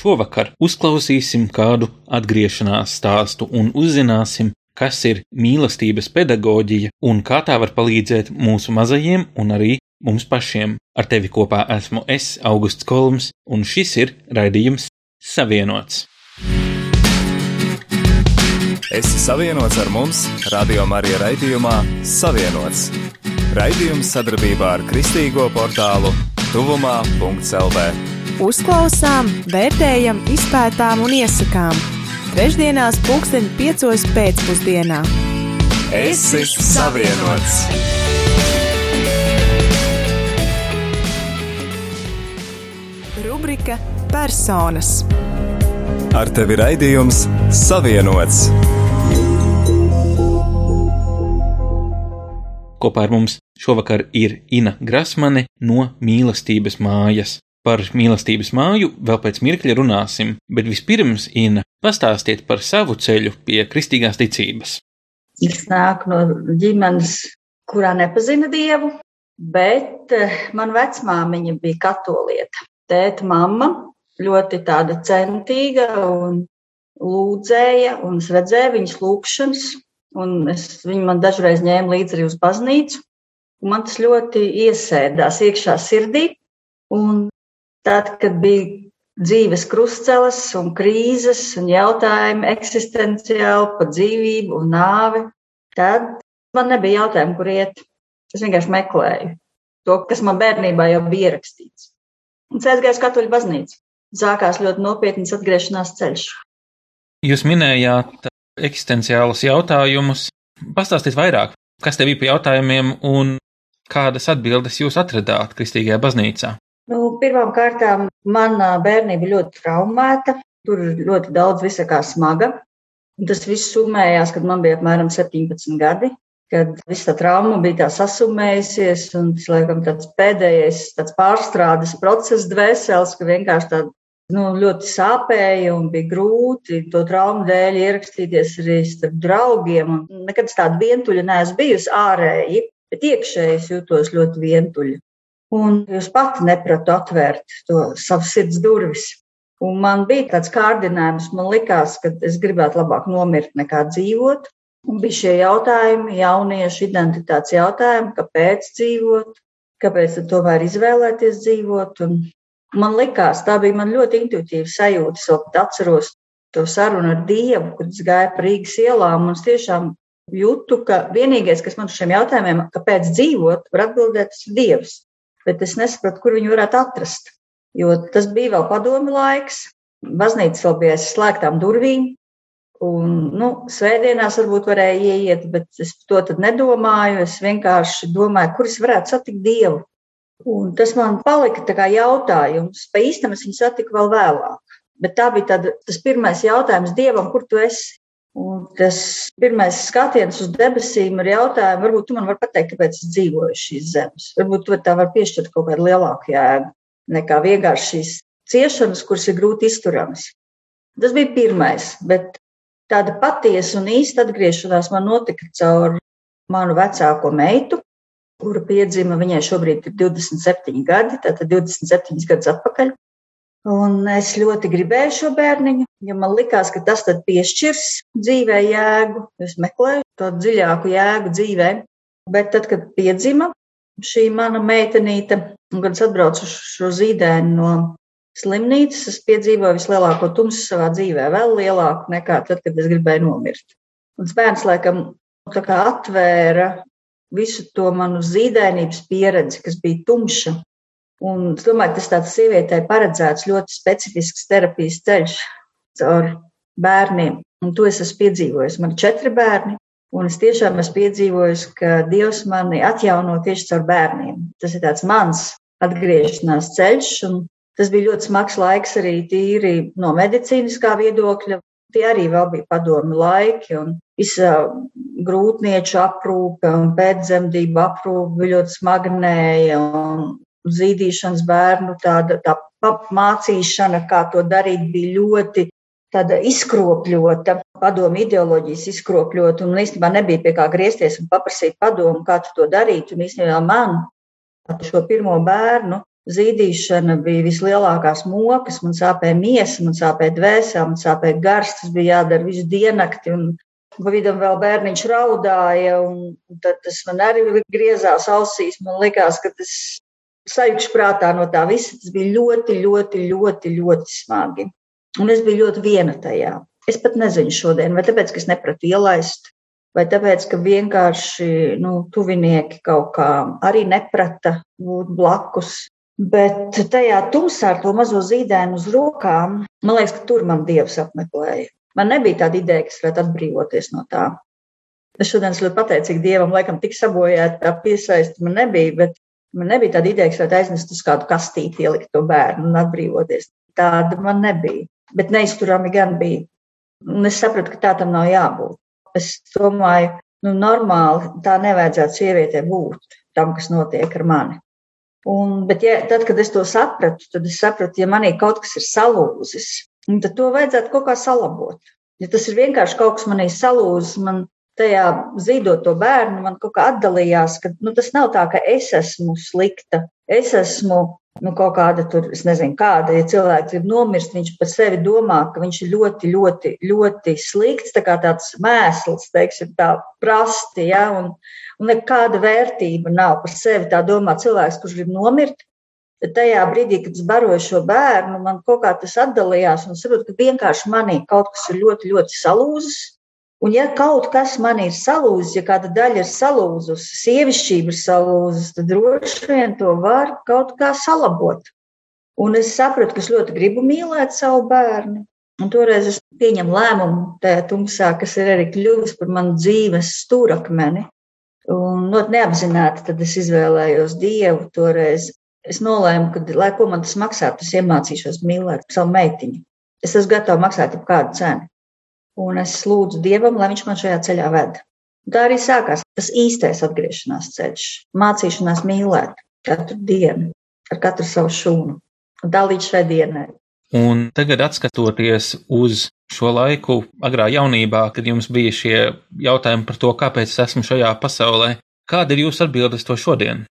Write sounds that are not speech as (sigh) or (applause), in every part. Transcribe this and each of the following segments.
Šovakar uzklausīsim kādu atgriešanās stāstu un uzzināsim, kas ir mīlestības pedagoģija un kā tā var palīdzēt mūsu mazajiem un arī mums pašiem. Ar tevi kopā esmu es, Augusts Kolms, un šis ir raidījums Savienots. Esi savienots ar mums, Radio Marija raidījumā Savienots. Raidījums sadarbībā ar Kristīgo portālu Tuvumā.CLV. Uzklausām, vērtējam, izpētām un iesakām. Trešdienās, pulksten piecos pēcpusdienā. Esi savienots! Rubrika Personas. Ar tevi raidījums Savienots. Kopā ar mums šovakar ir Ina Grasmane no mīlestības mājas. Par mīlestības māju vēl pēc mirkļa runāsim, bet vispirms, Ina, pastāstiet par savu ceļu pie kristīgās ticības. Es nāku no ģimenes, kurā nepazina dievu, bet eh, man vecmāmiņa bija katolieta. Tēta mamma ļoti tāda centīga un lūdzēja, un es redzēju viņas lūkšanas, un es, viņa man dažreiz ņēma līdzi arī uz baznīcu, man tas ļoti iesēdās iekšā sirdī, un tad, kad bija dzīves krustceles un krīzes un jautājumi eksistenciāli par dzīvību un nāvi, tad man nebija jautājumu, kur iet. Es vienkārši meklēju to, kas man bērnībā jau bija ierakstīts. Un aizgāju uz katoļu baznīcu. Sākās ļoti nopietnas atgriešanās ceļš. Jūs minējāt eksistenciālus jautājumus. Pastāstiet vairāk, kas tev bija pie jautājumiem un kādas atbildes jūs atradāt Kristīgajā baznīcā? Nu, pirmām kārtām, manā bērnība ļoti traumēta. Tur ir ļoti daudz visakā smaga. Tas viss summējās, kad man bija apmēram 17 gadi kad viss tā trauma bija tā sasumējusies, un tas, laikam, tāds pēdējais tāds pārstrādes process dvēseles, ka vienkārši tā nu, ļoti sāpēja un bija grūti to traumu dēļ ierakstīties arī starp draugiem. Un nekad tāda vientuļa neesmu bijusi ārēji, bet iekšēji es jūtos ļoti vientuļa. Un jūs pati nepratu atvērt to savu sirds durvis. Un man bija tāds kārdinājums, man likās, ka es gribētu labāk nomirt nekā dzīvot. Un bija šie jautājumi, jauniešu identitātes jautājumi, kāpēc dzīvot, kāpēc tomēr izvēlēties dzīvot. Un man likās, tā bija man ļoti intuitīva sajūta. Es vēl atceros to sarunu ar Dievu, kad es gāju pa Rīgas ielām un es tiešām jūtu, ka vienīgais, kas man uz šiem jautājumiem, kāpēc dzīvot, var atbildēt, tas ir Dievs. Bet es nesapratu, kur viņu varētu atrast. Jo tas bija vēl padomi laiks, baznīca vēl bija slēgtām durvīm, Un, nu, svētdienās varbūt varēja ieiet, bet es to tad nedomāju. Es vienkārši domāju, kur es varētu satikt Dievu. Un tas man palika tā kā jautājums. Pa īstam es viņu satiku vēl vēlāk. Bet tā bija tāda, tas pirmais jautājums Dievam, kur tu esi? Un tas pirmais skatiens uz debesīm ir jautājums, varbūt tu man vari pateikt, kāpēc es dzīvoju šīs zemes. Varbūt tu tā var piešķirt kaut kādu lielāku jēgu nekā vienkārši šīs ciešanas, kuras ir grūti izturamas. Tas bija pirmais, bet Tāda patiesa un īsta atgriešanās man notika caur manu vecāko meitu, kura piedzima, viņai šobrīd ir 27 gadi, tātad 27 gadus atpakaļ. Un es ļoti gribēju šo bērniņu, jo man likās, ka tas piešķirs dzīvē jēgu. Es meklēju to dziļāku jēgu dzīvē. Bet tad, kad piedzima šī mana meitenīte, un kad es atbraucu uz šo zīdēnu no slimnīcas, es piedzīvoju vislielāko tumsu savā dzīvē, vēl lielāku nekā tad, kad es gribēju nomirt. Un bērns laikam atvēra visu to manu zīdainības pieredzi, kas bija tumša. Un es domāju, tas tāds sievietei paredzēts ļoti specifisks terapijas ceļš caur bērniem. Un to es esmu piedzīvojis. Man ir četri bērni, un es tiešām esmu piedzīvojis, ka Dievs mani atjauno tieši caur bērniem. Tas ir tāds mans atgriešanās ceļš, un Tas bija ļoti smags laiks arī tīri no medicīniskā viedokļa. Tie arī vēl bija padomi laiki un visa grūtnieču aprūpe un pēcdzemdība aprūpe bija ļoti smagnēja un zīdīšanas bērnu tāda tā mācīšana, kā to darīt, bija ļoti tāda izkropļota, padomu ideoloģijas izkropļota, un īstenībā nebija pie kā griezties un paprasīt padomu, kā tu to darīt. Un īstenībā man šo pirmo bērnu zīdīšana bija vislielākās mokas, man sāpēja miesa, man sāpēja dvēsele, man sāpēja gars, tas bija jādara visu diennakti. Un pa vidam vēl bērniņš raudāja, un tas man arī griezās ausīs. Man likās, ka tas sajūgšu prātā no tā visa. Tas bija ļoti, ļoti, ļoti, ļoti smagi. Un es biju ļoti viena tajā. Es pat nezinu šodien, vai tāpēc, ka es nepratu ielaist, vai tāpēc, ka vienkārši nu, tuvinieki kaut kā arī neprata būt blakus. Bet tajā tumsā ar to mazo zīdēnu uz rokām, man liekas, ka tur man dievs apmeklēja. Man nebija tāda ideja, ka es varētu atbrīvoties no tā. Es šodien esmu ļoti pateicīga dievam, laikam tik sabojāta tā piesaista man nebija, bet man nebija tāda ideja, ka varētu aiznest uz kādu kastīti, ielikt to bērnu un atbrīvoties. Tāda man nebija, bet neizturami gan bija. Un es sapratu, ka tā tam nav jābūt. Es domāju, nu normāli tā nevajadzētu sievietē būt tam, kas notiek ar mani. Un, bet, ja, tad, kad es to sapratu, tad es sapratu, ja manī kaut kas ir salūzis, tad to vajadzētu kaut kā salabot. Ja tas ir vienkārši kaut kas manī salūzis, man tajā zīdot to bērnu, man kaut kā atdalījās, ka nu, tas nav tā, ka es esmu slikta. Es esmu nu, kaut kāda tur, es nezinu, kāda, ja cilvēks grib nomirst, viņš par sevi domā, ka viņš ir ļoti, ļoti, ļoti slikts, tā kā tāds mēsls, teiksim, tā prasti, ja, un, un nekāda vērtība nav par sevi. Tā domā cilvēks, kurš grib nomirt. Tajā brīdī, kad es baroju šo bērnu, man kaut kā tas atdalījās un saprotu, ka vienkārši manī kaut kas ir ļoti, ļoti salūzis. Un ja kaut kas manī ir salūzis, ja kāda daļa ir salūzusi, sievišķība ir salūzusi, tad droši vien to var kaut kā salabot. Un es sapratu, ka es ļoti gribu mīlēt savu bērnu. Un toreiz es pieņemu lēmumu tajā tumsā, kas ir arī kļuvis par manu dzīves stūrakmeni. Un ļoti neapzināti tad es izvēlējos Dievu toreiz. Es nolēmu, ka, lai ko man tas maksātu, es iemācīšos mīlēt savu meitiņu. Es esmu gatava maksāt jau kādu cenu. Un es lūdzu Dievam, lai viņš man šajā ceļā ved. Tā arī sākās tas īstais atgriešanās ceļš. Mācīšanās mīlēt katru dienu, ar katru savu šūnu un tā līdz šai dienai. Un tagad, skatoties uz šo laiku, agrā jaunībā, kad jums bija šie jautājumi par to, kāpēc es esmu šajā pasaulē, kāda ir jūsu atbildes to šodien?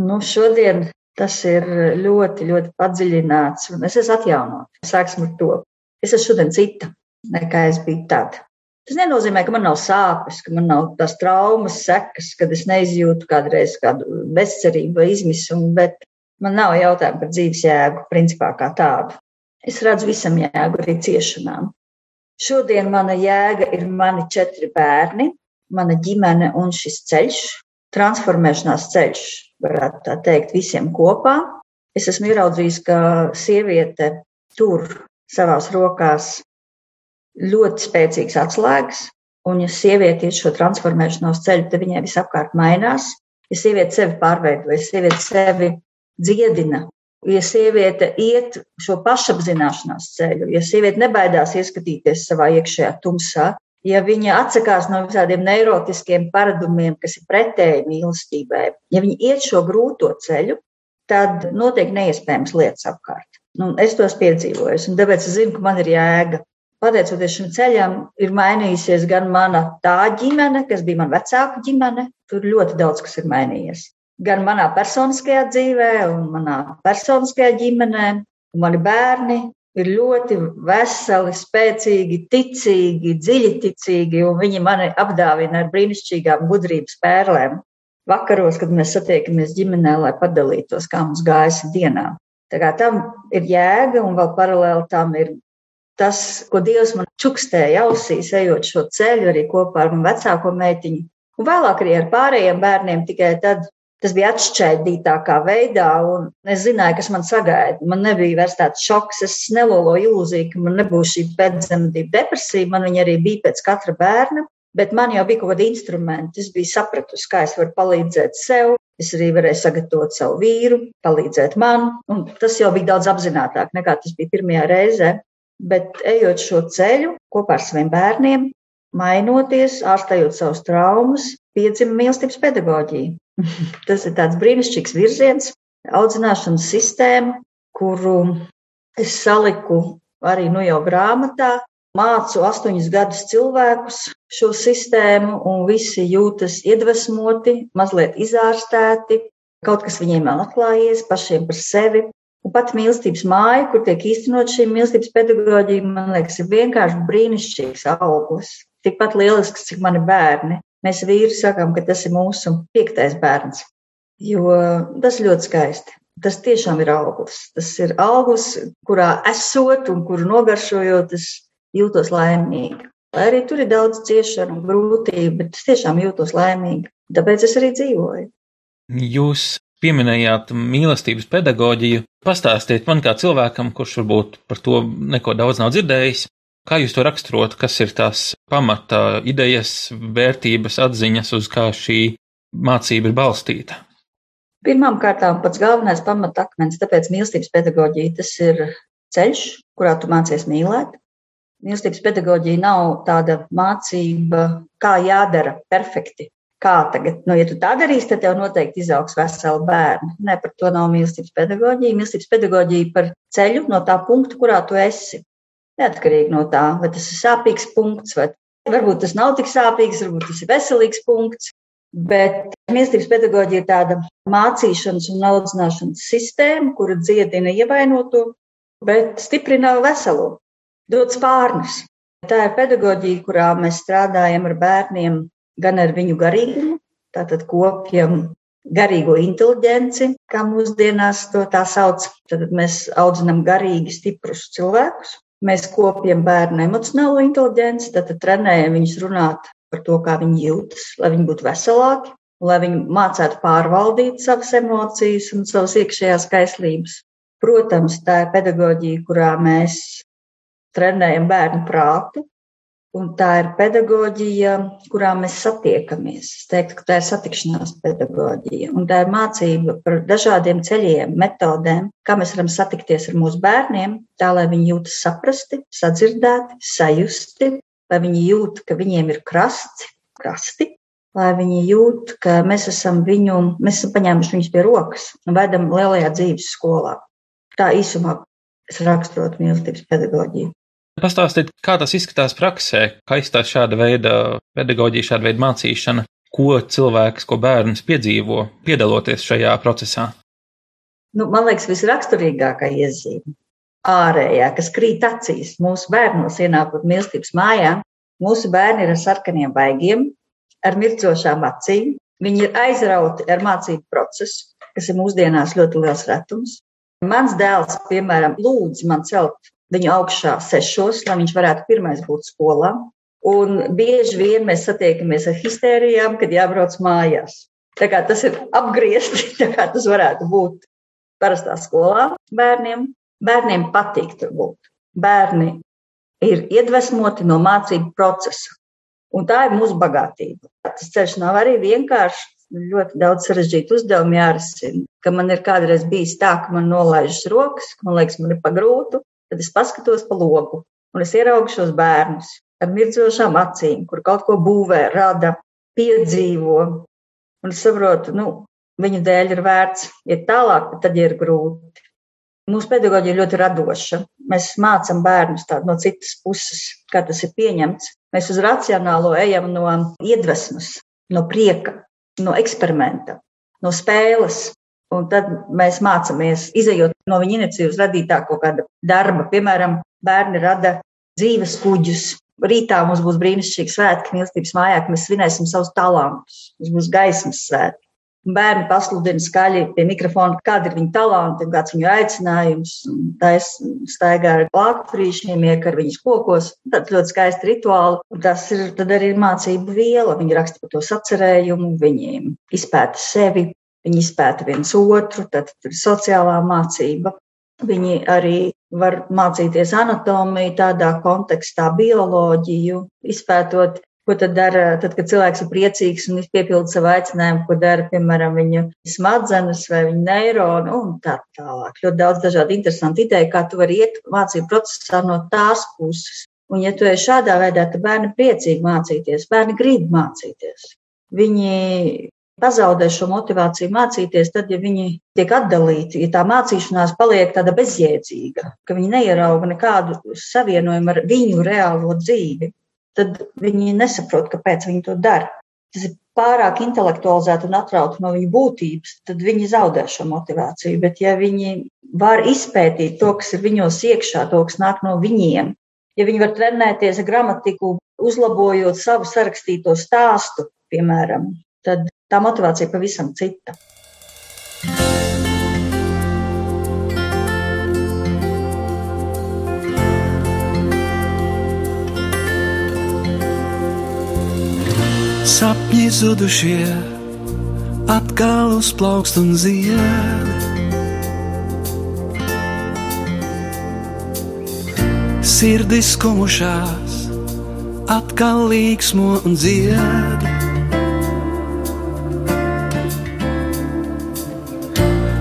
Nu, šodien tas ir ļoti, ļoti padziļināts, un es esmu atjaunots. Sāksim ar to. Es esmu šodien cita nekā es biju tad. Tas nenozīmē, ka man nav sāpes, ka man nav tās traumas, sekas, kad es neizjūtu kādreiz kādu bezcerību vai izmisumu, bet man nav jautājumu par dzīves jēgu, principā kā tādu. Es redzu visam jēgu arī ciešanām. Šodien mana jēga ir mani četri bērni, mana ģimene un šis ceļš, transformēšanās ceļš, varētu tā teikt, visiem kopā. Es esmu ieraudzījis, ka sieviete tur savās rokās ļoti spēcīgas atslēgas, un ja sieviete iet šo transformēšanos ceļu, tad viņai visapkārt mainās. Ja sieviete sevi pārveido, ja sieviete sevi dziedina, ja sieviete iet šo pašapzināšanās ceļu, ja sieviete nebaidās ieskatīties savā iekšējā tumsā, ja viņa atsakās no visādiem neirotiskiem paradumiem, kas ir pretēji mīlestībai, ja viņa iet šo grūto ceļu, tad notiek neiespējams lietas apkārt. Nu, es tos piedzīvoju, un tāpēc es zinu, ka man ir jēga. Pateicoties šim ceļam, ir mainījusies gan mana tā ģimene, kas bija mana vecāka ģimene. Tur ļoti daudz kas ir mainījies gan manā personiskajā dzīvē, un manā personiskajā ģimenē. Mani bērni ir ļoti veseli, spēcīgi, ticīgi, dziļi ticīgi, un viņi mani apdāvina ar brīnišķīgām gudrības pērlēm. Vakaros, kad mēs satiekamies ģimenē, lai padalītos, kā mums gājas dienā. Tā kā tam ir jēga, un vēl paralēli tam ir tas, ko Dievs man čukstēja ausīs, ejot šo ceļu arī kopā ar manu vecāko meitiņu. Un vēlāk arī ar pārējiem bērniem, tikai tad, Tas bija atšķaidītākā veidā, un es zināju, kas man sagaida. Man nebija vairs tāds šoks, es neloloju ilūziju, ka man nebūs šī pēcdzemdību depresija. Man viņa arī bija pēc katra bērna, bet man jau bija kaut kādi instrumenti. Es biju sapratusi, kā es varu palīdzēt sev. Es arī varēju sagatavot savu vīru, palīdzēt man, un tas jau bija daudz apzinātāk nekā tas bija pirmajā reizē. Bet ejot šo ceļu kopā ar saviem bērniem, mainoties, ārstējot savus traumas, piedzima mīlestības pedagoģija. (laughs) Tas ir tāds brīnišķīgs virziens, audzināšanas sistēma, kuru es saliku arī nu jau grāmatā. Mācu astoņus gadus cilvēkus šo sistēmu, un visi jūtas iedvesmoti, mazliet izārstēti, kaut kas viņiem atklājies pašiem par sevi. Un pat mīlestības māja, kur tiek īstenot šī mīlestības pedagoģija, man liekas, ir vienkārši brīnišķīgs auglis. Tikpat lielisks, cik mani bērni. Mēs vīri sakām, ka tas ir mūsu piektais bērns, jo tas ļoti skaisti. Tas tiešām ir auglis. Tas ir auglis, kurā esot un kuru nogaršojot, es jūtos laimīgi. Lai arī tur ir daudz ciešanu un grūtību, bet es tiešām jūtos laimīgi. Tāpēc es arī dzīvoju. Jūs pieminējāt mīlestības pedagoģiju. Pastāstiet man kā cilvēkam, kurš varbūt par to neko daudz nav dzirdējis, kā jūs to raksturot, kas ir tās pamata idejas, vērtības, atziņas, uz kā šī mācība ir balstīta? Pirmām kārtām pats galvenais pamatakmens, tāpēc mīlestības pedagoģija tas ir ceļš, kurā tu mācies mīlēt. Mīlestības pedagoģija nav tāda mācība, kā jādara perfekti kā tagad, nu, ja tu tā darīsi, tad tev noteikti izaugs vesela bērna. Nē, par to nav mīlestības pedagoģija. Mīlestības pedagoģija par ceļu no tā punkta, kurā tu esi. Neatkarīgi no tā, vai tas ir sāpīgs punkts, vai varbūt tas nav tik sāpīgs, varbūt tas ir veselīgs punkts. Bet mīlestības pedagoģija ir tāda mācīšanas un audzināšanas sistēma, kura dziedina ievainoto, bet stiprina veselo, dod spārnus. Tā ir pedagoģija, kurā mēs strādājam ar bērniem gan ar viņu garīgumu, tātad kopjam garīgo inteligenci, kā mūsdienās to tā sauc. Tad mēs audzinām garīgi stiprus cilvēkus. Mēs kopjam bērnu emocionālo inteligenci, tad trenējam viņus runāt par to, kā viņi jūtas, lai viņi būtu veselāki, lai viņi mācētu pārvaldīt savas emocijas un savas iekšējās kaislības. Protams, tā ir pedagoģija, kurā mēs trenējam bērnu prātu, Un tā ir pedagoģija, kurā mēs satiekamies. Es teiktu, ka tā ir satikšanās pedagoģija. Un tā ir mācība par dažādiem ceļiem, metodēm, kā mēs varam satikties ar mūsu bērniem, tā lai viņi jūtas saprasti, sadzirdēti, sajusti, lai viņi jūt, ka viņiem ir krasts, krasti, lai viņi jūt, ka mēs esam viņu, mēs esam paņēmuši viņus pie rokas un vedam lielajā dzīves skolā. Tā īsumā es raksturotu mīlestības pedagoģiju. Pastāstiet, kā tas izskatās praksē, kā izskatās šāda veida pedagoģija, šāda veida mācīšana, ko cilvēks, ko bērns piedzīvo, piedaloties šajā procesā? Nu, man liekas, visraksturīgākā iezīme ārējā, kas krīt acīs mūsu bērnos ienākot mīlestības mājā. Mūsu bērni ir ar sarkaniem baigiem, ar mircošām acīm. Viņi ir aizrauti ar mācību procesu, kas ir mūsdienās ļoti liels retums. Mans dēls, piemēram, lūdz man celt viņu augšā sešos, lai viņš varētu pirmais būt skolā. Un bieži vien mēs satiekamies ar histērijām, kad jābrauc mājās. Tā kā tas ir apgriezti, (laughs) tā kā tas varētu būt parastā skolā bērniem. Bērniem patīk tur būt. Bērni ir iedvesmoti no mācību procesa. Un tā ir mūsu bagātība. Tas ceļš nav arī vienkārši. Ļoti daudz sarežģītu uzdevumu jārisina. Ka man ir kādreiz bijis tā, ka man nolaižas rokas, ka man liekas, man ir pagrūtu, Tad es paskatos pa logu un es ieraugu šos bērnus ar mirdzošām acīm, kur kaut ko būvē, rada, piedzīvo. Un es saprotu, nu, viņu dēļ ir vērts iet tālāk, bet tad ir grūti. Mūsu pedagoģija ir ļoti radoša. Mēs mācām bērnus no citas puses, kā tas ir pieņemts. Mēs uz racionālo ejam no iedvesmas, no prieka, no eksperimenta, no spēles. Un tad mēs mācāmies, izējot no viņa iniciatīvas, radīt tā kaut kāda darba. Piemēram, bērni rada dzīves kuģus. Rītā mums būs brīnišķīgi svētki, mīlestības mājā, ka mēs svinēsim savus talantus. Mums būs gaismas svētki. Bērni pasludina skaļi pie mikrofona, kāda ir viņa talanti, kāds viņu aicinājums. Tā es staigāju ar plākturīšiem, iekar viņus kokos. Tad ļoti skaisti rituāli. Tas ir arī mācību viela. Viņi raksta par to sacerējumu, viņi izpēta sevi, Viņi izpēta viens otru, tad ir sociālā mācība. Viņi arī var mācīties anatomiju tādā kontekstā, bioloģiju, izpētot, ko tad dara, tad, kad cilvēks ir priecīgs un piepilda savu aicinājumu, ko dara, piemēram, viņa smadzenes vai viņa neironi un tā tālāk. Ļoti daudz dažādu interesantu ideju, kā tu vari iet mācību procesā no tās puses. Un, ja tu esi šādā veidā, tad bērni priecīgi mācīties, bērni grib mācīties. Viņi pazaudē šo motivāciju mācīties, tad, ja viņi tiek atdalīti, ja tā mācīšanās paliek tāda bezjēdzīga, ka viņi neierauga nekādu savienojumu ar viņu reālo dzīvi, tad viņi nesaprot, kāpēc viņi to dara. Tas ir pārāk intelektualizēti un atrauti no viņu būtības, tad viņi zaudē šo motivāciju. Bet, ja viņi var izpētīt to, kas ir viņos iekšā, to, kas nāk no viņiem, ja viņi var trenēties gramatiku, uzlabojot savu sarakstīto stāstu, piemēram, tad tā motivācija pavisam cita. Sapņi zudušie atkal uzplaukst un zied. Sirdis kumušās, atkal līksmo un dzied.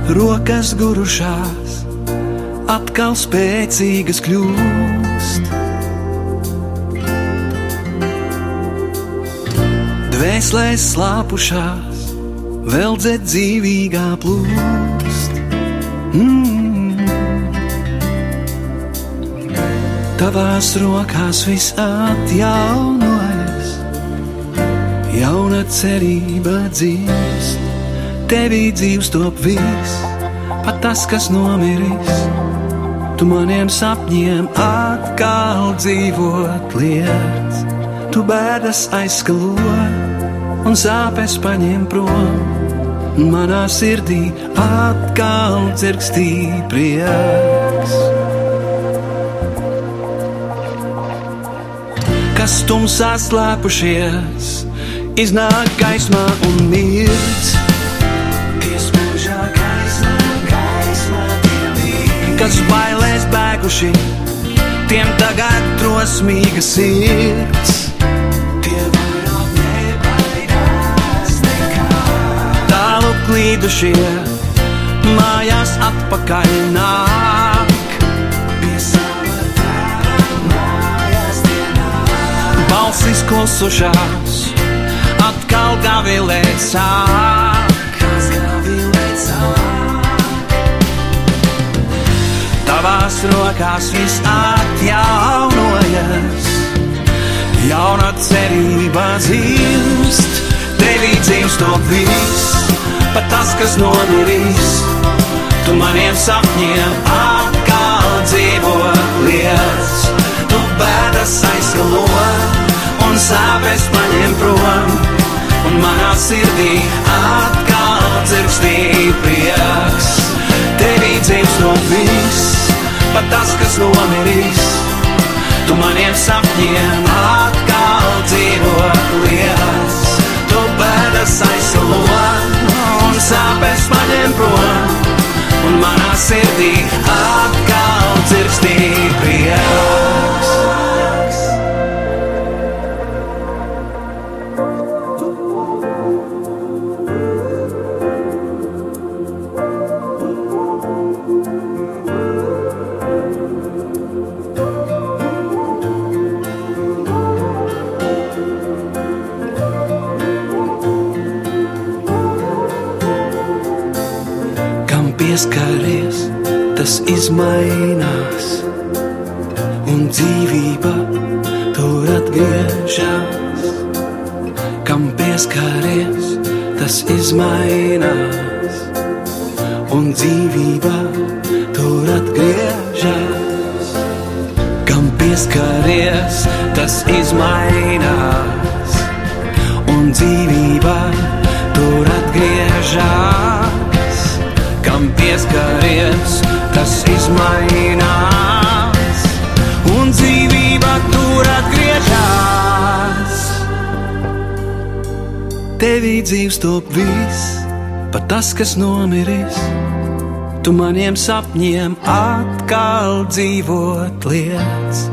Rokas gurušās, atkal spēcīgas kļūst. Dvēselēs slāpušās, vēl dzed dzīvīgā plūst. Mm. Tavās rokās viss atjaunojas, jauna cerība dzīvst, tevī dzīvs top viss, pat tas, kas nomiris. Tu maniem sapņiem atkal dzīvot lietas, tu bēdas aizskalot un sāpes paņem prom. Manā sirdī atkal dzirkstī prieks. Kas tumsā slēpušies, iznāk gaismā un mirdz. Bēguši, tiem tagad drosmīga sirds. klīdušie mājās atpakaļ nāk. Balsis klusušās, atkal gavilēt sāk. Tavās rokās viss atjaunojas, jauna cerība dzimst, tevī dzimst to viss pat tas, kas nomirīs. Tu maniem sapņiem atkal dzīvo lietas, tu bēdas aizskalo un sāpes paņem prom, un manā sirdī atkal dzirkstī prieks. Tevī dzīvs no viss, pat tas, kas nomirīs. Tu maniem sapņiem atkal dzīvo lietas, tu bēdas aizskalo un sāpes paņem prom, un manā sirdī atkal dzirkstī prieks. Tas, kas nomiris. Tu maniem sapņiem atkal dzīvot lietas,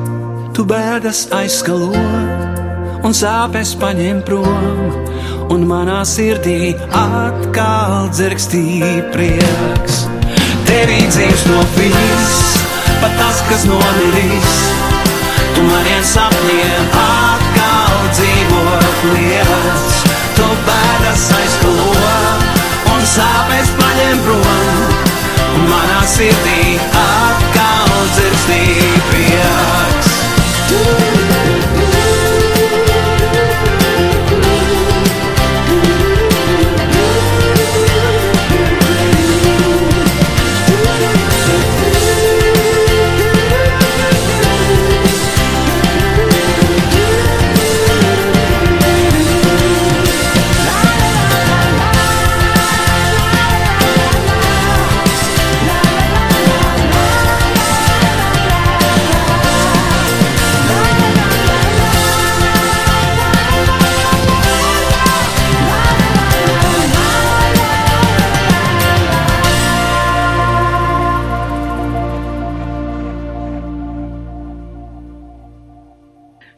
tu bēdas aizskalot un sāpes paņem prom un manā sirdī atkal dzirkstīja prieks. Tevī dzīves no viss, pat tas, kas nomirīs, tu maniem sapņiem atkal dzīvot lietas, tu bēdas aizkalo un sāpes paņem prom, manā sirdī atkal dzirkstīja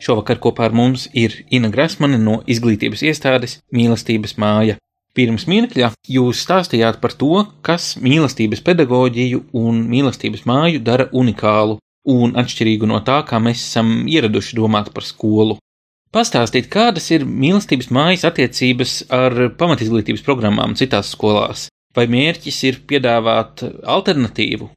Šovakar kopā ar mums ir Ina Grasmane no izglītības iestādes Mīlestības māja. Pirms mirkļa jūs stāstījāt par to, kas mīlestības pedagoģiju un mīlestības māju dara unikālu un atšķirīgu no tā, kā mēs esam ieraduši domāt par skolu. Pastāstīt, kādas ir mīlestības mājas attiecības ar pamatizglītības programmām citās skolās? Vai mērķis ir piedāvāt alternatīvu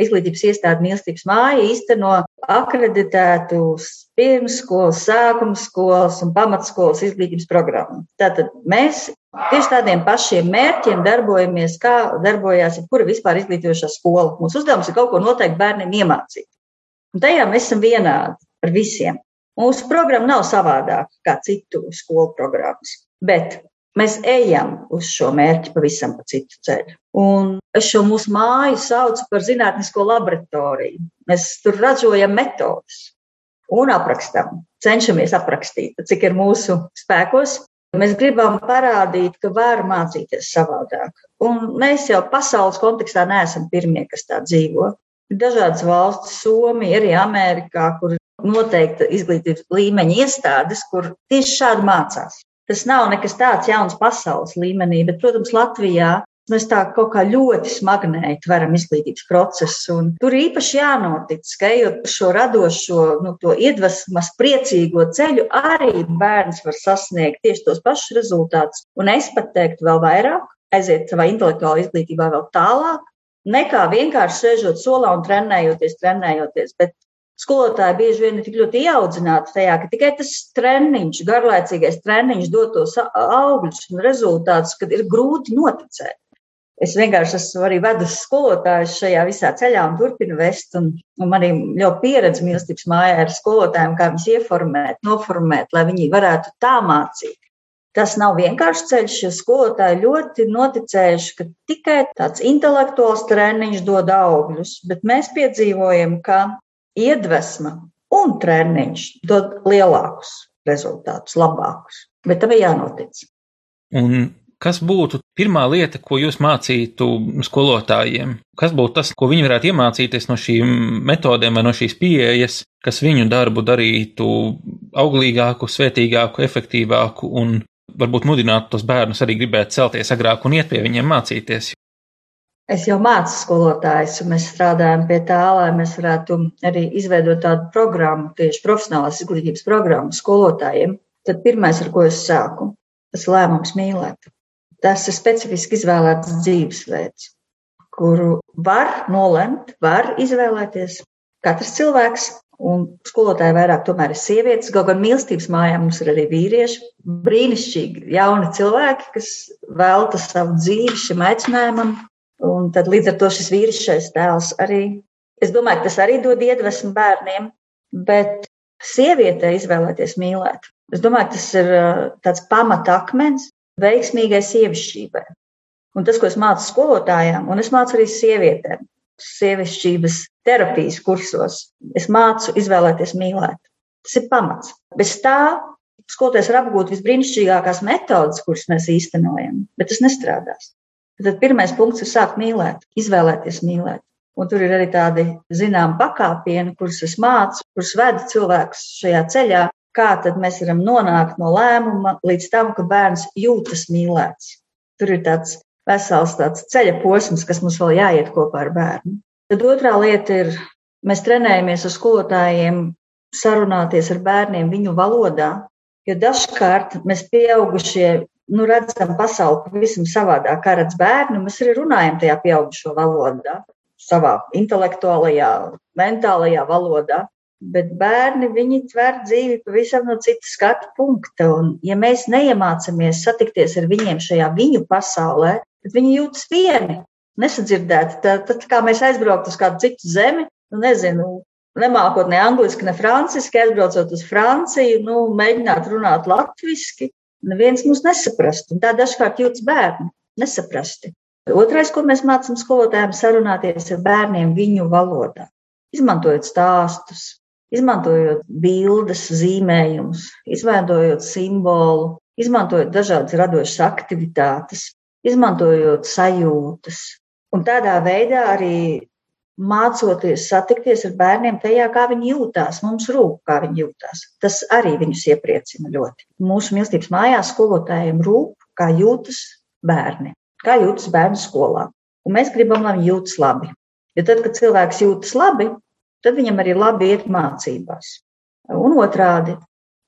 Izglītības iestāde mīlestības māja īsteno akreditētus pirmsskolas, sākuma skolas un pamatskolas izglītības programmu. Tātad mēs tieši tādiem pašiem mērķiem darbojamies, kā darbojās jebkura vispār izglītojošā skola. Mūsu uzdevums ir kaut ko noteikti bērniem iemācīt. Un tajā mēs esam vienādi ar visiem. Mūsu programma nav savādāka kā citu skolu programmas. Bet Mēs ejam uz šo mērķi pavisam pa citu ceļu. Un es šo mūsu māju saucu par zinātnisko laboratoriju. Mēs tur ražojam metodas un aprakstām. Cenšamies aprakstīt, cik ir mūsu spēkos. Mēs gribam parādīt, ka var mācīties savādāk. Un mēs jau pasaules kontekstā neesam pirmie, kas tā dzīvo. Ir dažādas valstis, Somija, arī Amerikā, kur noteikta izglītības līmeņa iestādes, kur tieši šādi mācās. Tas nav nekas tāds jauns pasaules līmenī, bet, protams, Latvijā mēs tā kaut kā ļoti smagnēji tveram izglītības procesu. Un tur īpaši jānotic, ka ejot pa šo radošo, nu, to iedvesmas priecīgo ceļu, arī bērns var sasniegt tieši tos pašus rezultātus. Un es pat teiktu vēl vairāk, aiziet savā intelektuālā izglītībā vēl tālāk, nekā vienkārši sēžot solā un trenējoties, trenējoties, bet skolotāji bieži vien ir tik ļoti ieaudzināti tajā, ka tikai tas treniņš, garlaicīgais treniņš dod tos augļus un rezultātus, kad ir grūti noticēt. Es vienkārši esmu arī vedusi skolotājus šajā visā ceļā un turpinu vest, un, un man arī ļoti pieredze mīlestības mājā ar skolotājiem, kā viņus ieformēt, noformēt, lai viņi varētu tā mācīt. Tas nav vienkārši ceļš, jo skolotāji ļoti noticējuši, ka tikai tāds intelektuāls treniņš dod augļus, bet mēs piedzīvojam, ka iedvesma un treniņš dod lielākus rezultātus, labākus. Bet tam ir jānotic. Un kas būtu pirmā lieta, ko jūs mācītu skolotājiem? Kas būtu tas, ko viņi varētu iemācīties no šīm metodēm vai no šīs pieejas, kas viņu darbu darītu auglīgāku, svētīgāku, efektīvāku un varbūt mudinātu tos bērnus arī gribēt celties agrāk un iet pie viņiem mācīties? Es jau mācu skolotājus, un mēs strādājam pie tā, lai mēs varētu arī izveidot tādu programmu, tieši profesionālās izglītības programmu skolotājiem. Tad pirmais, ar ko es sāku, tas lēmums mīlēt. Tas ir specifiski izvēlēts dzīvesveids, kuru var nolemt, var izvēlēties katrs cilvēks. Un skolotāji vairāk tomēr ir sievietes, kaut gan mīlestības mājā mums ir arī vīrieši, brīnišķīgi jauni cilvēki, kas velta savu dzīvi šim aicinājumam, Un tad līdz ar to šis vīrišķais tēls arī, es domāju, tas arī dod iedvesmu bērniem, bet sievietē izvēlēties mīlēt. Es domāju, tas ir tāds pamatakmens veiksmīgai sievišķībai. Un tas, ko es mācu skolotājām, un es mācu arī sievietēm, sievišķības terapijas kursos, es mācu izvēlēties mīlēt. Tas ir pamats. Bez tā skolotājs var apgūt visbrīnišķīgākās metodas, kuras mēs īstenojam, bet tas nestrādās. Tad pirmais punkts ir sākt mīlēt, izvēlēties mīlēt. Un tur ir arī tādi zināmi pakāpieni, kurus es mācu, kurus veda cilvēks šajā ceļā, kā tad mēs varam nonākt no lēmuma līdz tam, ka bērns jūtas mīlēts. Tur ir tāds vesels tāds ceļa posms, kas mums vēl jāiet kopā ar bērnu. Tad otrā lieta ir, mēs trenējamies ar skolotājiem sarunāties ar bērniem viņu valodā, jo dažkārt mēs pieaugušie nu, redzam pasauli pavisam savādāk, kā redz bērni. Mēs arī runājam tajā pieaugušo valodā, savā intelektuālajā, mentālajā valodā. Bet bērni, viņi tver dzīvi pavisam no citas skatu punkta. Un, ja mēs neiemācāmies satikties ar viņiem šajā viņu pasaulē, tad viņi jūtas vieni, nesadzirdēti. Tad, tad kā mēs aizbrauktu uz kādu citu zemi, nu, nezinu, nemākot ne angliski, ne franciski, aizbraucot uz Franciju, nu, mēģināt runāt latviski, neviens mūs nesaprast. Un tā dažkārt jūtas bērni nesaprasti. Otrais, ko mēs mācām skolotājiem, sarunāties ar bērniem viņu valodā. Izmantojot stāstus, izmantojot bildes, zīmējumus, izmantojot simbolu, izmantojot dažādas radošas aktivitātes, izmantojot sajūtas. Un tādā veidā arī mācoties satikties ar bērniem tajā, kā viņi jūtās. Mums rūp, kā viņi jūtās. Tas arī viņus iepriecina ļoti. Mūsu mīlestības mājās skolotājiem rūp, kā jūtas bērni, kā jūtas bērnu skolā. Un mēs gribam, lai viņi jūtas labi. Jo tad, kad cilvēks jūtas labi, tad viņam arī labi iet mācībās. Un otrādi,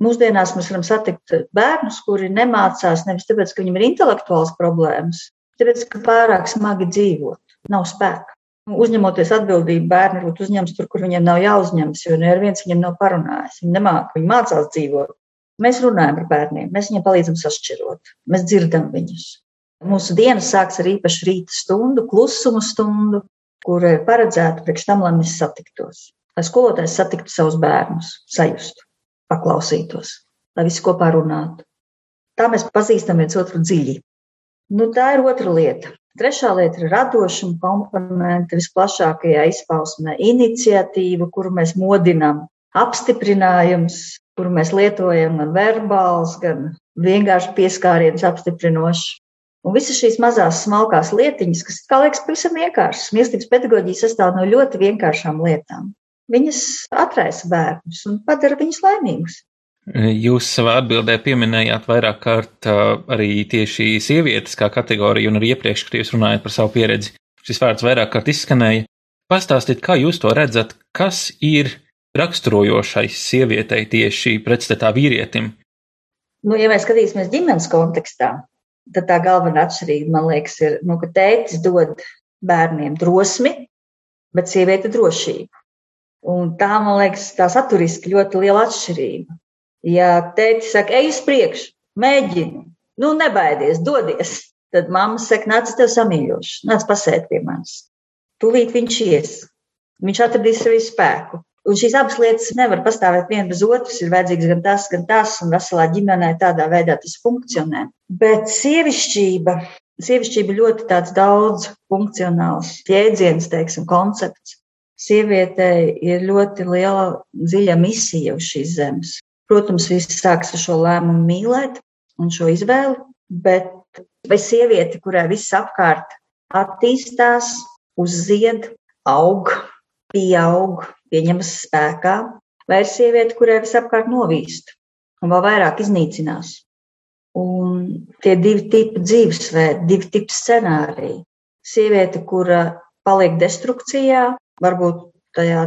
mūsdienās mēs varam satikt bērnus, kuri nemācās nevis tāpēc, ka viņiem ir intelektuāls problēmas, tāpēc, ka pārāk smagi dzīvot, nav spēka. Uzņemoties atbildību, bērni varbūt uzņems tur, kur viņiem nav jāuzņemas, jo neviens viņiem nav parunājis. Viņi nemāca, viņi mācās dzīvot. Mēs runājam ar bērniem, mēs viņiem palīdzam sašķirot, mēs dzirdam viņus. Mūsu dienas sāks ar īpašu rīta stundu, klusumu stundu, kur ir paredzēta priekš tam, lai mēs satiktos. Lai skolotājs satiktu savus bērnus, sajustu, paklausītos, lai visi kopā runātu. Tā mēs pazīstam viens otru dziļi. Nu, tā ir otra lieta. Trešā lieta ir radošuma komponente visplašākajā izpausmē - iniciatīva, kuru mēs modinām, apstiprinājums, kuru mēs lietojam gan verbāls, gan vienkārši pieskārienas apstiprinošs. Un visas šīs mazās, smalkās lietiņas, kas, kā liekas, pavisam vienkāršas, mīlestības pedagoģija sastāv no ļoti vienkāršām lietām. Viņas atraisa bērnus un padara viņus laimīgus. Jūs savā atbildē pieminējāt vairāk kārt arī tieši sievietes kā kategoriju, un arī iepriekš, kad jūs runājat par savu pieredzi, šis vārds vairāk kārt izskanēja. Pastāstiet, kā jūs to redzat, kas ir raksturojošais sievietei tieši pretstatā vīrietim? Nu, ja mēs skatīsimies ģimenes kontekstā, tad tā galvenā atšķirība, man liekas, ir, nu, ka tētis dod bērniem drosmi, bet sieviete drošību. Un tā, man liekas, tā saturiski ļoti liela atšķirība. Ja tēti saka, ej uz priekšu, mēģini, nu nebaidies, dodies, tad mamma saka, nāc, tev samīļošu, nāc pasēt pie manis. Tūlīt viņš ies, viņš atradīs sevi spēku. Un šīs abas lietas nevar pastāvēt viena bez otras. Ir vajadzīgs gan tas, gan tas, un veselā ģimenē tādā veidā tas funkcionē. Bet sievišķība, sievišķība ļoti tāds daudz funkcionāls jēdziens, teiksim, koncepts. Sievietei ir ļoti liela, dziļa misija uz šīs zemes. Protams, viss sāks ar šo lēmumu mīlēt un šo izvēli, bet vai sieviete, kurai viss apkārt attīstās, uzzied, aug, pieaug, pieņemas spēkā, vai ir sieviete, kurai viss apkārt novīst un vēl vairāk iznīcinās. Un tie divi tipi dzīvesveidi, divi tipi scenāriji. Sieviete, kura paliek destrukcijā, varbūt tajā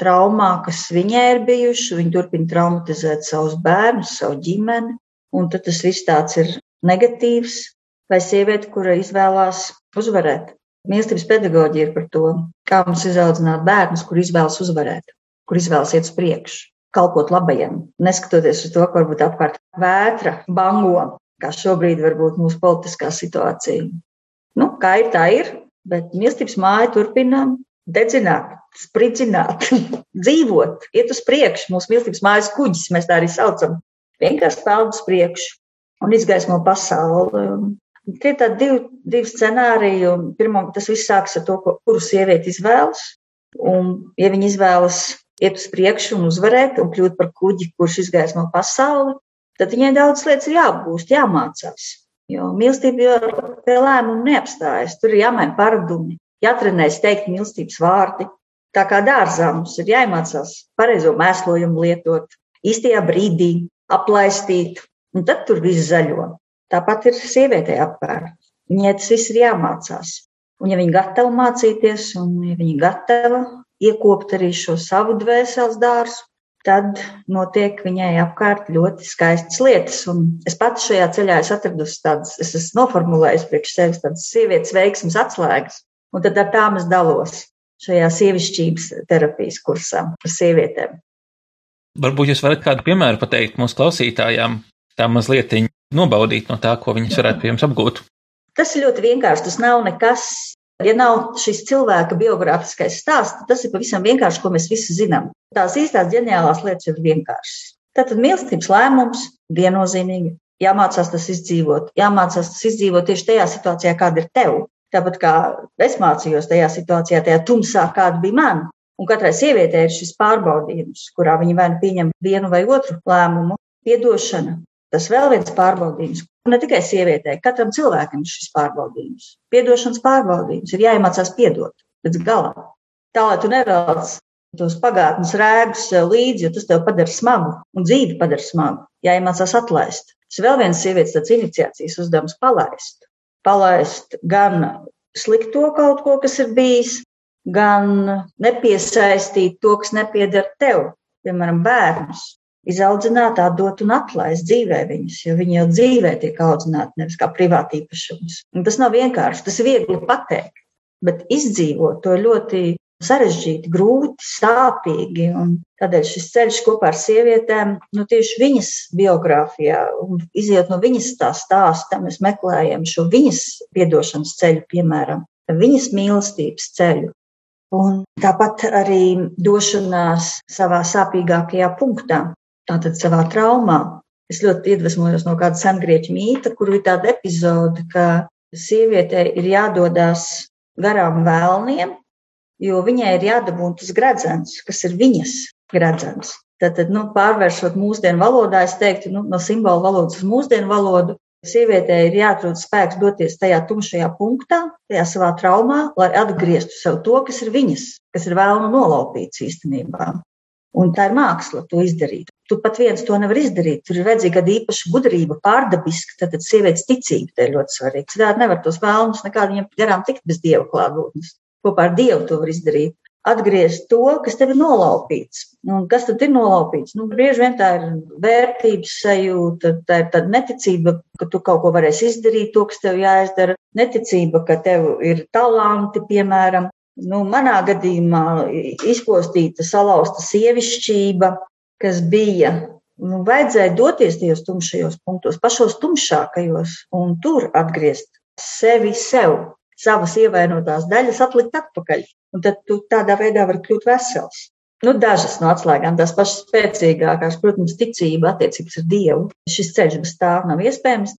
traumā, kas viņai ir bijuši, viņa turpina traumatizēt savus bērnus, savu ģimeni, un tad tas viss tāds ir negatīvs, vai sieviete, kura izvēlās uzvarēt. Mīlestības pedagoģija ir par to, kā mums izaudzināt bērnus, kur izvēlas uzvarēt, kur izvēlas iet uz priekšu, kalpot labajam, neskatoties uz to, ka varbūt apkārt vētra bango, kā šobrīd varbūt mūsu politiskā situācija. Nu, kā ir, tā ir, bet mīlestības māja turpina dedzināt, spridzināt, (laughs) dzīvot, iet uz priekšu. Mūsu mīlestības mājas kuģis, mēs tā arī saucam, vienkārši peld uz priekšu un izgaismo pasauli. Tie ir tādi divi, divi scenāriji. Pirmā, tas viss sākas ar to, kuru sievieti izvēlas. Un, ja viņa izvēlas iet uz priekšu un uzvarēt un kļūt par kuģi, kurš izgaismo pasauli, tad viņai daudz lietas ir jāapgūst, jāmācās. Jo mīlestība pie lēmumu neapstājas. Tur ir jāmaina paradumi, jātrenējas teikt mīlestības vārdi. Tā kā dārzā mums ir jāiemācās pareizo mēslojumu lietot, īstajā brīdī aplaistīt, un tad tur viss zaļo. Tāpat ir sievietē apkārt. Viņai tas viss ir jāmācās. Un ja viņa gatava mācīties, un ja viņa gatava iekopt arī šo savu dvēseles dārzu, tad notiek viņai apkārt ļoti skaistas lietas. Un es pats šajā ceļā esmu atradusi tādas, es esmu noformulējusi priekš sevis tādas sievietes veiksmes atslēgas. Un tad ar tām es dalos šajā sievišķības terapijas kursā par sievietēm. Varbūt jūs varat kādu piemēru pateikt mūsu klausītājām, tā mazliet nobaudīt no tā, ko viņas varētu pie jums apgūt. Tas ir ļoti vienkārši. Tas nav nekas. Ja nav šis cilvēka biogrāfiskais stāsts, tad tas ir pavisam vienkārši, ko mēs visi zinām. Tās īstās ģeniālās lietas ir vienkāršas. Tātad mīlestības lēmums viennozīmīgi jāmācās tas izdzīvot. Jāmācās tas izdzīvot tieši tajā situācijā, kāda ir tev. Tāpat kā es mācījos tajā situācijā, tajā tumsā, kāda bija man. Un katrai sievietei ir šis pārbaudījums, kurā viņa vai nu pieņem vienu vai otru lēmumu. Piedošana, tas vēl viens pārbaudījums. Ne tikai sievietei, katram cilvēkam ir šis pārbaudījums. Piedošanas pārbaudījums ir jāiemācās piedot līdz galam. Tā, lai tu nevelc tos pagātnes rēgus līdzi, jo tas tev padara smagu un dzīvi padara smagu. Jāiemācās atlaist. Tas vēl viens sievietes iniciācijas uzdevums palaist. Palaist gan slikto kaut ko, kas ir bijis, gan nepiesaistīt to, kas nepieder tev, piemēram, bērnus izaudzināt, atdot un atlaist dzīvē viņus, jo viņi jau dzīvē tiek audzināti nevis kā privāti īpašums. Un tas nav vienkārši, tas ir viegli pateikt, bet izdzīvot to ļoti sarežģīti, grūti, sāpīgi. Un tādēļ šis ceļš kopā ar sievietēm, nu tieši viņas biogrāfijā, iziet no viņas tā stāsta, mēs meklējam šo viņas piedošanas ceļu, piemēram, viņas mīlestības ceļu. Un tāpat arī došanās savā sāpīgākajā punktā, tātad savā traumā. Es ļoti iedvesmojos no kāda sengrieķa mīta, kur ir tāda epizode, ka sievietei ir jādodas garām vēlniem, jo viņai ir jādabūna tas gredzens, kas ir viņas gredzens. Tātad, nu, pārvēršot mūsdienu valodā, es teiktu, nu, no simbolu valodas uz mūsdienu valodu, sievietei ir jāatrod spēks doties tajā tumšajā punktā, tajā savā traumā, lai atgrieztu sev to, kas ir viņas, kas ir vēlnu nolaupīts īstenībā. Un tā ir māksla to izdarīt. Tu pat viens to nevar izdarīt. Tur ir vajadzīga īpaša gudrība, pārdabiska, tad, tad sievietes ticība te ir ļoti svarīga. Citādi nevar tos vēlmus nekādi viņam garām tikt bez dieva klātbūtnes. Kopā ar dievu to var izdarīt. Atgriezt to, kas tev ir nolaupīts. Un kas tad ir nolaupīts? Nu, bieži vien tā ir vērtības sajūta, tā ir tāda neticība, ka tu kaut ko varēsi izdarīt, to, kas tev jāizdara. Neticība, ka tev ir talanti, piemēram, nu, manā gadījumā izpostīta, salauzta sievišķība, kas bija. Nu, vajadzēja doties tajos tumšajos punktos, pašos tumšākajos, un tur atgriezt sevi sev, savas ievainotās daļas atlikt atpakaļ. Un tad tu tādā veidā vari kļūt vesels. Nu, dažas no atslēgām, tās pašas spēcīgākās, protams, ticība, attiecības ar Dievu. Šis ceļš bez tā nav iespējams.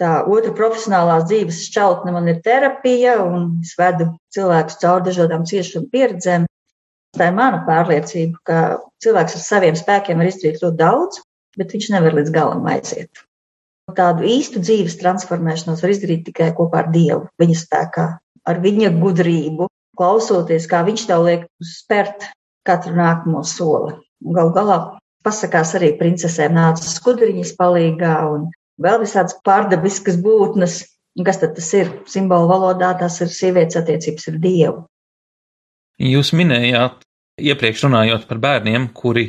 Tā otra profesionālās dzīves šķautne man ir terapija, un es vedu cilvēkus cauri dažādām ciešanu pieredzēm. Tā ir mana pārliecība, ka cilvēks ar saviem spēkiem var izdarīt ļoti daudz, bet viņš nevar līdz galam aiziet. Tādu īstu dzīves transformēšanos var izdarīt tikai kopā ar Dievu, viņa spēkā, ar viņa gudrību, klausoties, kā viņš tev liek spērt katru nākamo soli. Galu galā pasakās arī princesēm nāca skudriņas palīgā un vēl visādas pārdabiskas būtnes. Un kas tad tas ir? Simbolu valodā tas ir sievietes attiecības ar Dievu. Jūs minējāt, iepriekš runājot par bērniem, kuri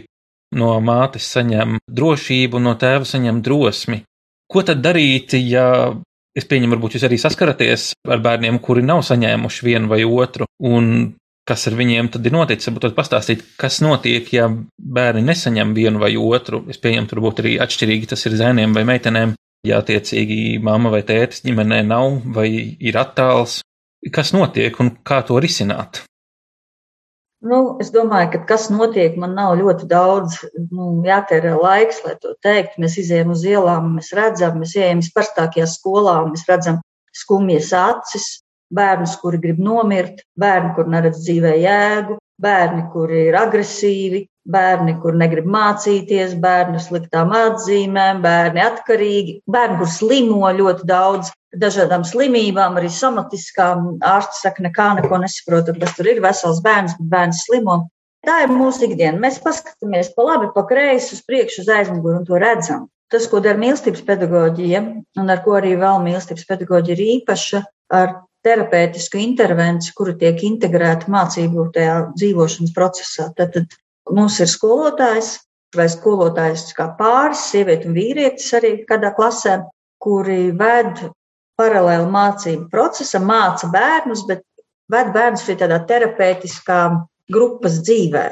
no mātes saņem drošību, no tēva saņem drosmi. Ko tad darīt, ja es pieņemu, varbūt jūs arī saskaraties ar bērniem, kuri nav saņēmuši vienu vai otru, un kas ar viņiem tad ir noticis? Varbūt pastāstīt, kas notiek, ja bērni nesaņem vienu vai otru. Es pieņemu, tur būtu arī atšķirīgi tas ir zēniem vai meitenēm. Ja attiecīgi mamma vai tētis ģimenē nav vai ir attāls, kas notiek un kā to risināt? Nu, es domāju, ka kas notiek, man nav ļoti daudz nu, jātērē laiks, lai to teikt. Mēs izējām uz ielām, mēs redzam, mēs ejam vispārstākajā skolā, mēs redzam skumjas acis, bērnus, kuri grib nomirt, bērni, kur neredz dzīvē jēgu, bērni, kuri ir agresīvi, bērni, kur negrib mācīties, bērni sliktām atzīmēm, bērni atkarīgi, bērni, kur slimo ļoti daudz dažādām slimībām, arī somatiskām. Ārsts saka, nekā neko nesaprotat, kas tur ir vesels bērns, bet bērns slimo. Tā ir mūsu ikdiena. Mēs paskatāmies pa labi, pa kreisi, uz priekšu, uz aizmuguri un to redzam. Tas, ko dara mīlestības pedagoģija, un ar ko arī vēl mīlestības pedagoģija ir īpaša, ar terapeitisku intervenciju, kura tiek integrēta mācību tajā dzīvošanas procesā. Tad, tad mums ir skolotājs vai skolotājs kā pāris, sieviete un vīrietis arī kādā klasē, kuri ved paralēli mācību procesam, māca bērnus, bet ved bērnus arī tādā terapeitiskā grupas dzīvē.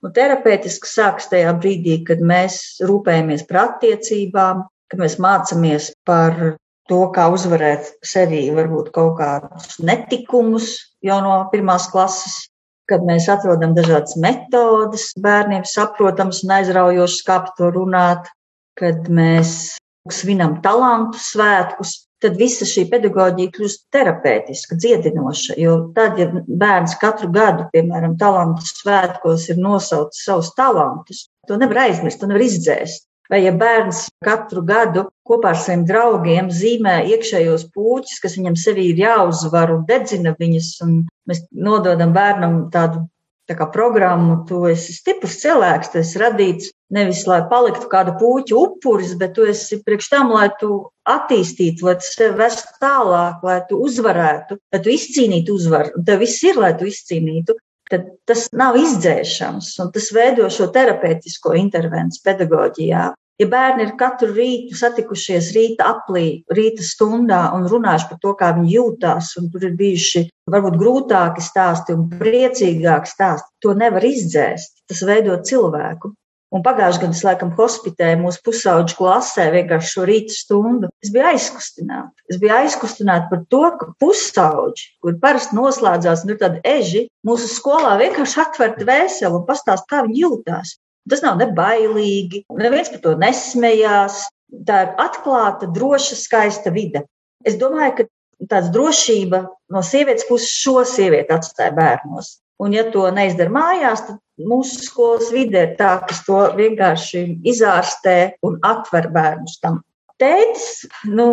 Nu, terapeitiski sākas tajā brīdī, kad mēs rūpējamies par attiecībām, kad mēs mācāmies par to, kā uzvarēt sevī varbūt kaut kādus netikumus jau no pirmās klases, kad mēs atrodam dažādas metodas bērniem saprotams un aizraujošas, kā par to runāt, kad mēs svinam talantu svētkus, tad visa šī pedagoģija kļūst terapeitiska, dziedinoša. Jo tad, ja bērns katru gadu, piemēram, talantu svētkos ir nosaucis savus talantus, to nevar aizmirst, to nevar izdzēst. Vai ja bērns katru gadu kopā ar saviem draugiem zīmē iekšējos puķus, kas viņam sevī ir jāuzvar un dedzina viņus, un mēs nododam bērnam tādu tā kā programmu, tu esi stiprs cilvēks, tu esi radīts nevis, lai paliktu kāda puķa upuris, bet tu esi priekš tam, lai tu attīstītu, lai tu sevi vestu tālāk, lai tu uzvarētu, lai tu izcīnītu uzvaru. Un tev viss ir, lai tu izcīnītu tad tas nav izdzēšams, un tas veido šo terapeitisko intervenciju pedagoģijā. Ja bērni ir katru rītu satikušies rīta aplī, rīta stundā un runājuši par to, kā viņi jūtās, un tur ir bijuši varbūt grūtāki stāsti un priecīgāki stāsti, to nevar izdzēst. Tas veido cilvēku. Un pagājušajā gadā es laikam hospitēju mūsu pusauģu klasē vienkārši šo rītu stundu. Es biju aizkustināta. Es biju aizkustināta par to, ka pusauģi, kur parasti noslēdzās, ir tādi eži, mūsu skolā vienkārši atver dvēseli un pastāst, kā viņi jūtās. Tas nav nebailīgi, neviens par to nesmējās. Tā ir atklāta, droša, skaista vide. Es domāju, ka tāds drošība no sievietes puses šo sievieti atstāja bērnos. Un, ja to neizdara mājās, tad mūsu skolas vide ir tā, kas to vienkārši izārstē un atver bērnus tam. Tētis, nu,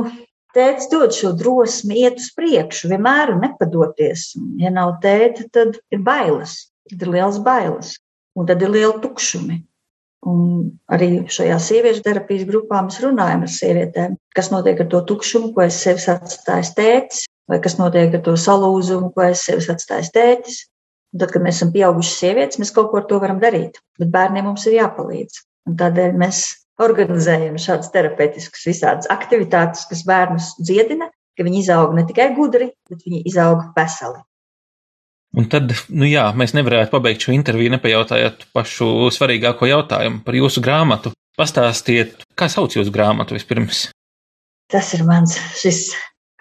tētis dod šo drosmi iet uz priekšu, vienmēr nepadoties. Ja nav tēta, tad ir bailes, tad ir liels bailes, un tad ir liela tukšumi. Un arī šajā sieviešu terapijas grupā mēs runājam ar sievietēm, kas notiek ar to tukšumu, ko es sev atstāju tētis, vai kas notiek ar to salūzumu, ko es sev atstāju tētis. Tad, kad mēs esam pieaugušas sievietes, mēs kaut ko ar to varam darīt. Bet bērniem mums ir jāpalīdz. Un tādēļ mēs organizējam šādas terapeitiskas visādas aktivitātes, kas bērnus dziedina, ka viņi izaug ne tikai gudri, bet viņi izaug veseli. Un tad, nu jā, mēs nevarētu pabeigt šo interviju, nepajautājot pašu svarīgāko jautājumu par jūsu grāmatu. Pastāstiet, kā sauc jūsu grāmatu vispirms? Tas ir mans šis,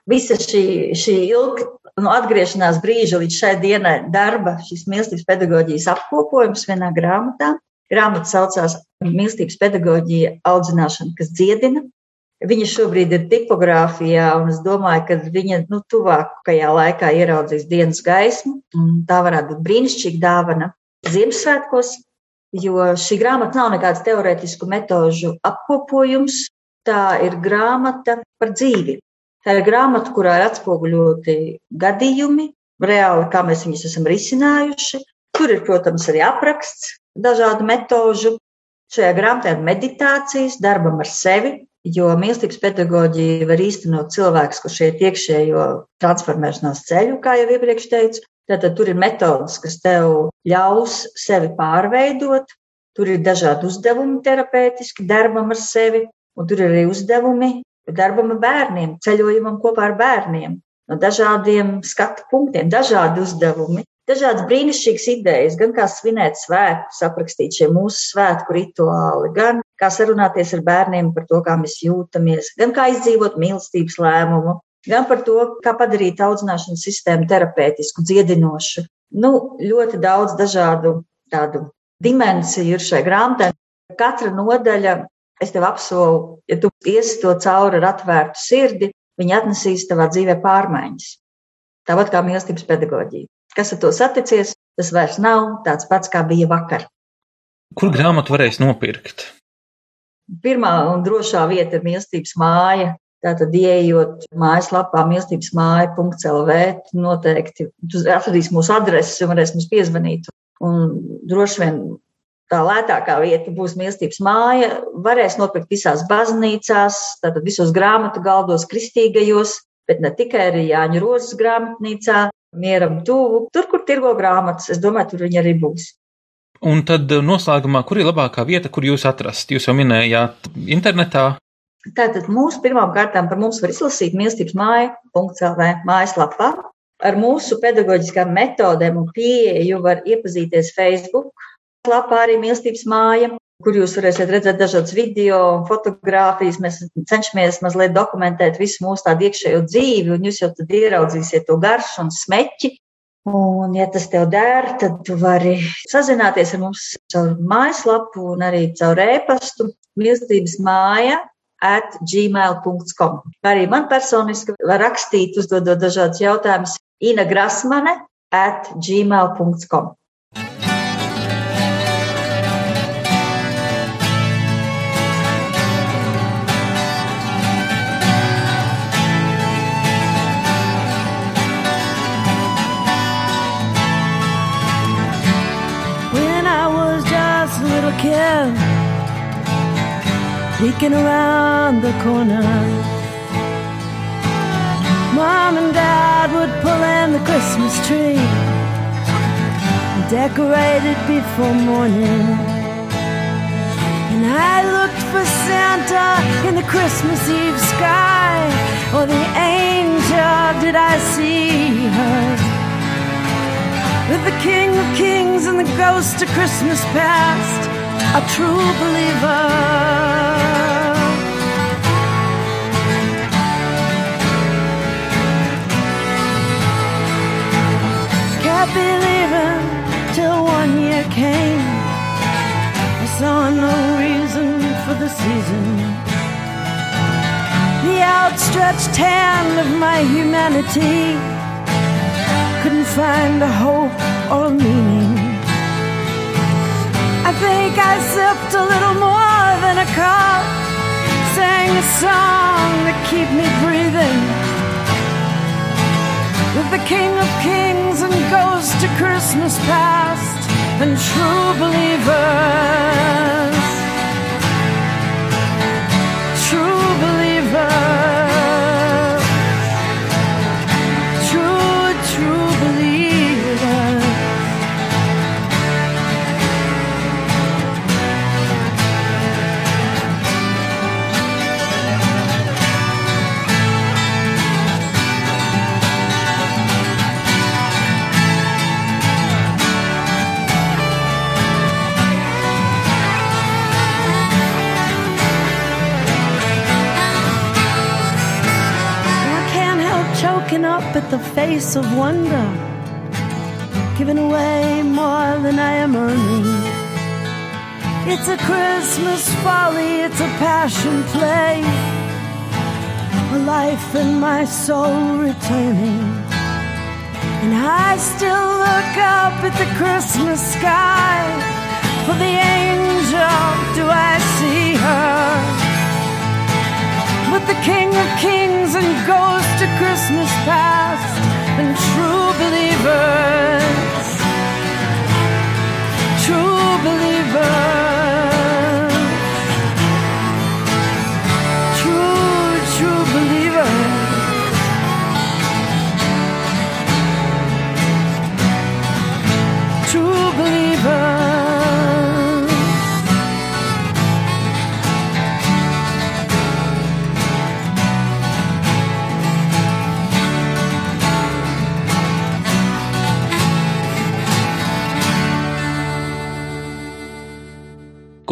visa šī, šī ilg, no atgriešanās brīža līdz šai dienai darba šis mīlestības pedagoģijas apkopojums vienā grāmatā. Grāmata saucās Mīlestības pedagoģija audzināšana, kas dziedina. Viņa šobrīd ir tipogrāfijā, un es domāju, ka viņa nu, tuvākajā laikā ieraudzīs dienas gaismu. Tā varētu būt brīnišķīga dāvana Ziemassvētkos, jo šī grāmata nav nekāds teorētisku metožu apkopojums. Tā ir grāmata par dzīvi, Tā ir grāmata, kurā ir atspoguļoti gadījumi, reāli, kā mēs viņus esam risinājuši. Tur ir, protams, arī apraksts dažādu metožu. Šajā grāmatā ir meditācijas, darbam ar sevi, jo mīlestības pedagoģija var īstenot cilvēks, kurš iet iekšējo transformēšanās ceļu, kā jau iepriekš teicu. Tātad tur ir metodas, kas tev ļaus sevi pārveidot, tur ir dažādi uzdevumi terapeitiski, darbam ar sevi, un tur ir arī uzdevumi, darbam ar bērniem, ceļojumam kopā ar bērniem, no dažādiem skatu punktiem, dažādi uzdevumi, dažādas brīnišķīgas idejas, gan kā svinēt svētkus, aprakstīt šie mūsu svētku rituāli, gan kā sarunāties ar bērniem par to, kā mēs jūtamies, gan kā izdzīvot mīlestības lēmumu, gan par to, kā padarīt audzināšanas sistēmu terapeitisku, dziedinošu. Nu, ļoti daudz dažādu tādu dimensiju ir šai grāmatai. Katra nodaļa Es tev apsolu, ja tu iesi to cauri ar atvērtu sirdi, viņi atnesīs tavā dzīvē pārmaiņas. Tāpat kā mīlestības pedagoģija. Kas ar to saticies, tas vairs nav tāds pats, kā bija vakar. Kur grāmatu varēs nopirkt? Pirmā un drošā vieta ir mīlestības māja. Tātad, ieejot mājaslapā, mīlestības māja.lv, noteikti atradīs mūsu adresi un varēs mums piezvanīt. Un droši vien tā lētākā vieta būs mīlestības māja. Varēs nopirkt visās baznīcās, tātad visos grāmatu galdos, kristīgajos, bet ne tikai arī Jāņa Rozes grāmatnīcā, mieram tuvu. Tur, kur tirgo grāmatas, es domāju, tur viņi arī būs. Un tad noslēgumā, kur ir labākā vieta, kur jūs atrast? Jūs jau minējāt internetā. Tātad mūsu pirmām kārtām par mums var izlasīt mīlestības māja.lv mājaslapā. Ar mūsu pedagoģiskām metodēm un pieeju var iepazīties Facebook, lapā arī mīlestības māja, kur jūs varēsiet redzēt dažādas video fotogrāfijas. Mēs cenšamies mazliet dokumentēt visu mūsu tādu iekšējo dzīvi, un jūs jau tad ieraudzīsiet to garšu un smeķi. Un, ja tas tev der, tad tu vari sazināties ar mums caur mājaslapu un arī caur e-pastu mīlestības māja at gmail.com. Arī man personiski var rakstīt, uzdodot dažādus jautājumus Ina Grasmane at gmail.com. peeking around the corner. Mom and Dad would pull in the Christmas tree decorate it before morning. And I looked for Santa in the Christmas Eve sky, or the angel did I see her? With the King of Kings and the ghost of Christmas past, a true believer. Kept believing till one year came. I saw no reason for the season. The outstretched hand of my humanity couldn't find a hope or meaning. I think I sipped a little more than a cup, sang a song to keep me breathing. King of Kings and Ghost to Christmas past and true believers. Of wonder, giving away more than I am earning. It's a Christmas folly, it's a passion play, a life in my soul returning. And I still look up at the Christmas sky. For the angel, do I see her? with the King of Kings and goes to Christmas past and true believers, true believers,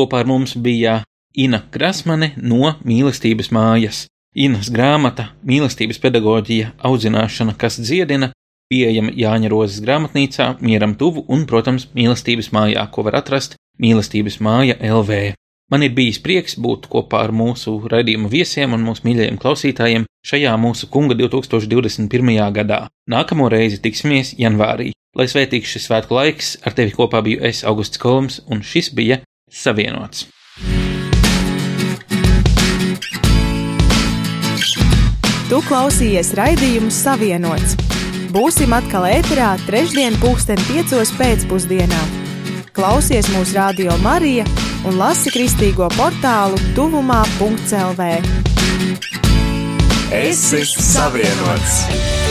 Kopā ar mums bija Ina Krasmane no mīlestības mājas. Inas grāmata Mīlestības pedagoģija audzināšana, kas dziedina, pieejama Jāņa Rozes grāmatnīcā, mieram tuvu un, protams, mīlestības mājā, ko var atrast mīlestības māja LV. Man ir bijis prieks būt kopā ar mūsu raidījuma viesiem un mūsu mīļajiem klausītājiem šajā mūsu kunga 2021. gadā. Nākamo reizi tiksimies janvārī. Lai svētīgs šis svētku laiks, ar tevi kopā biju es, Augusts Kolms, un šis bija Savienots. Tu klausījies raidījumu Savienots. Būsim atkal ēterā trešdien, pulksten piecos pēcpusdienā. Klausies mūsu radio Marija un lasi kristīgo portālu tuvumā.lv. Es esmu savienots!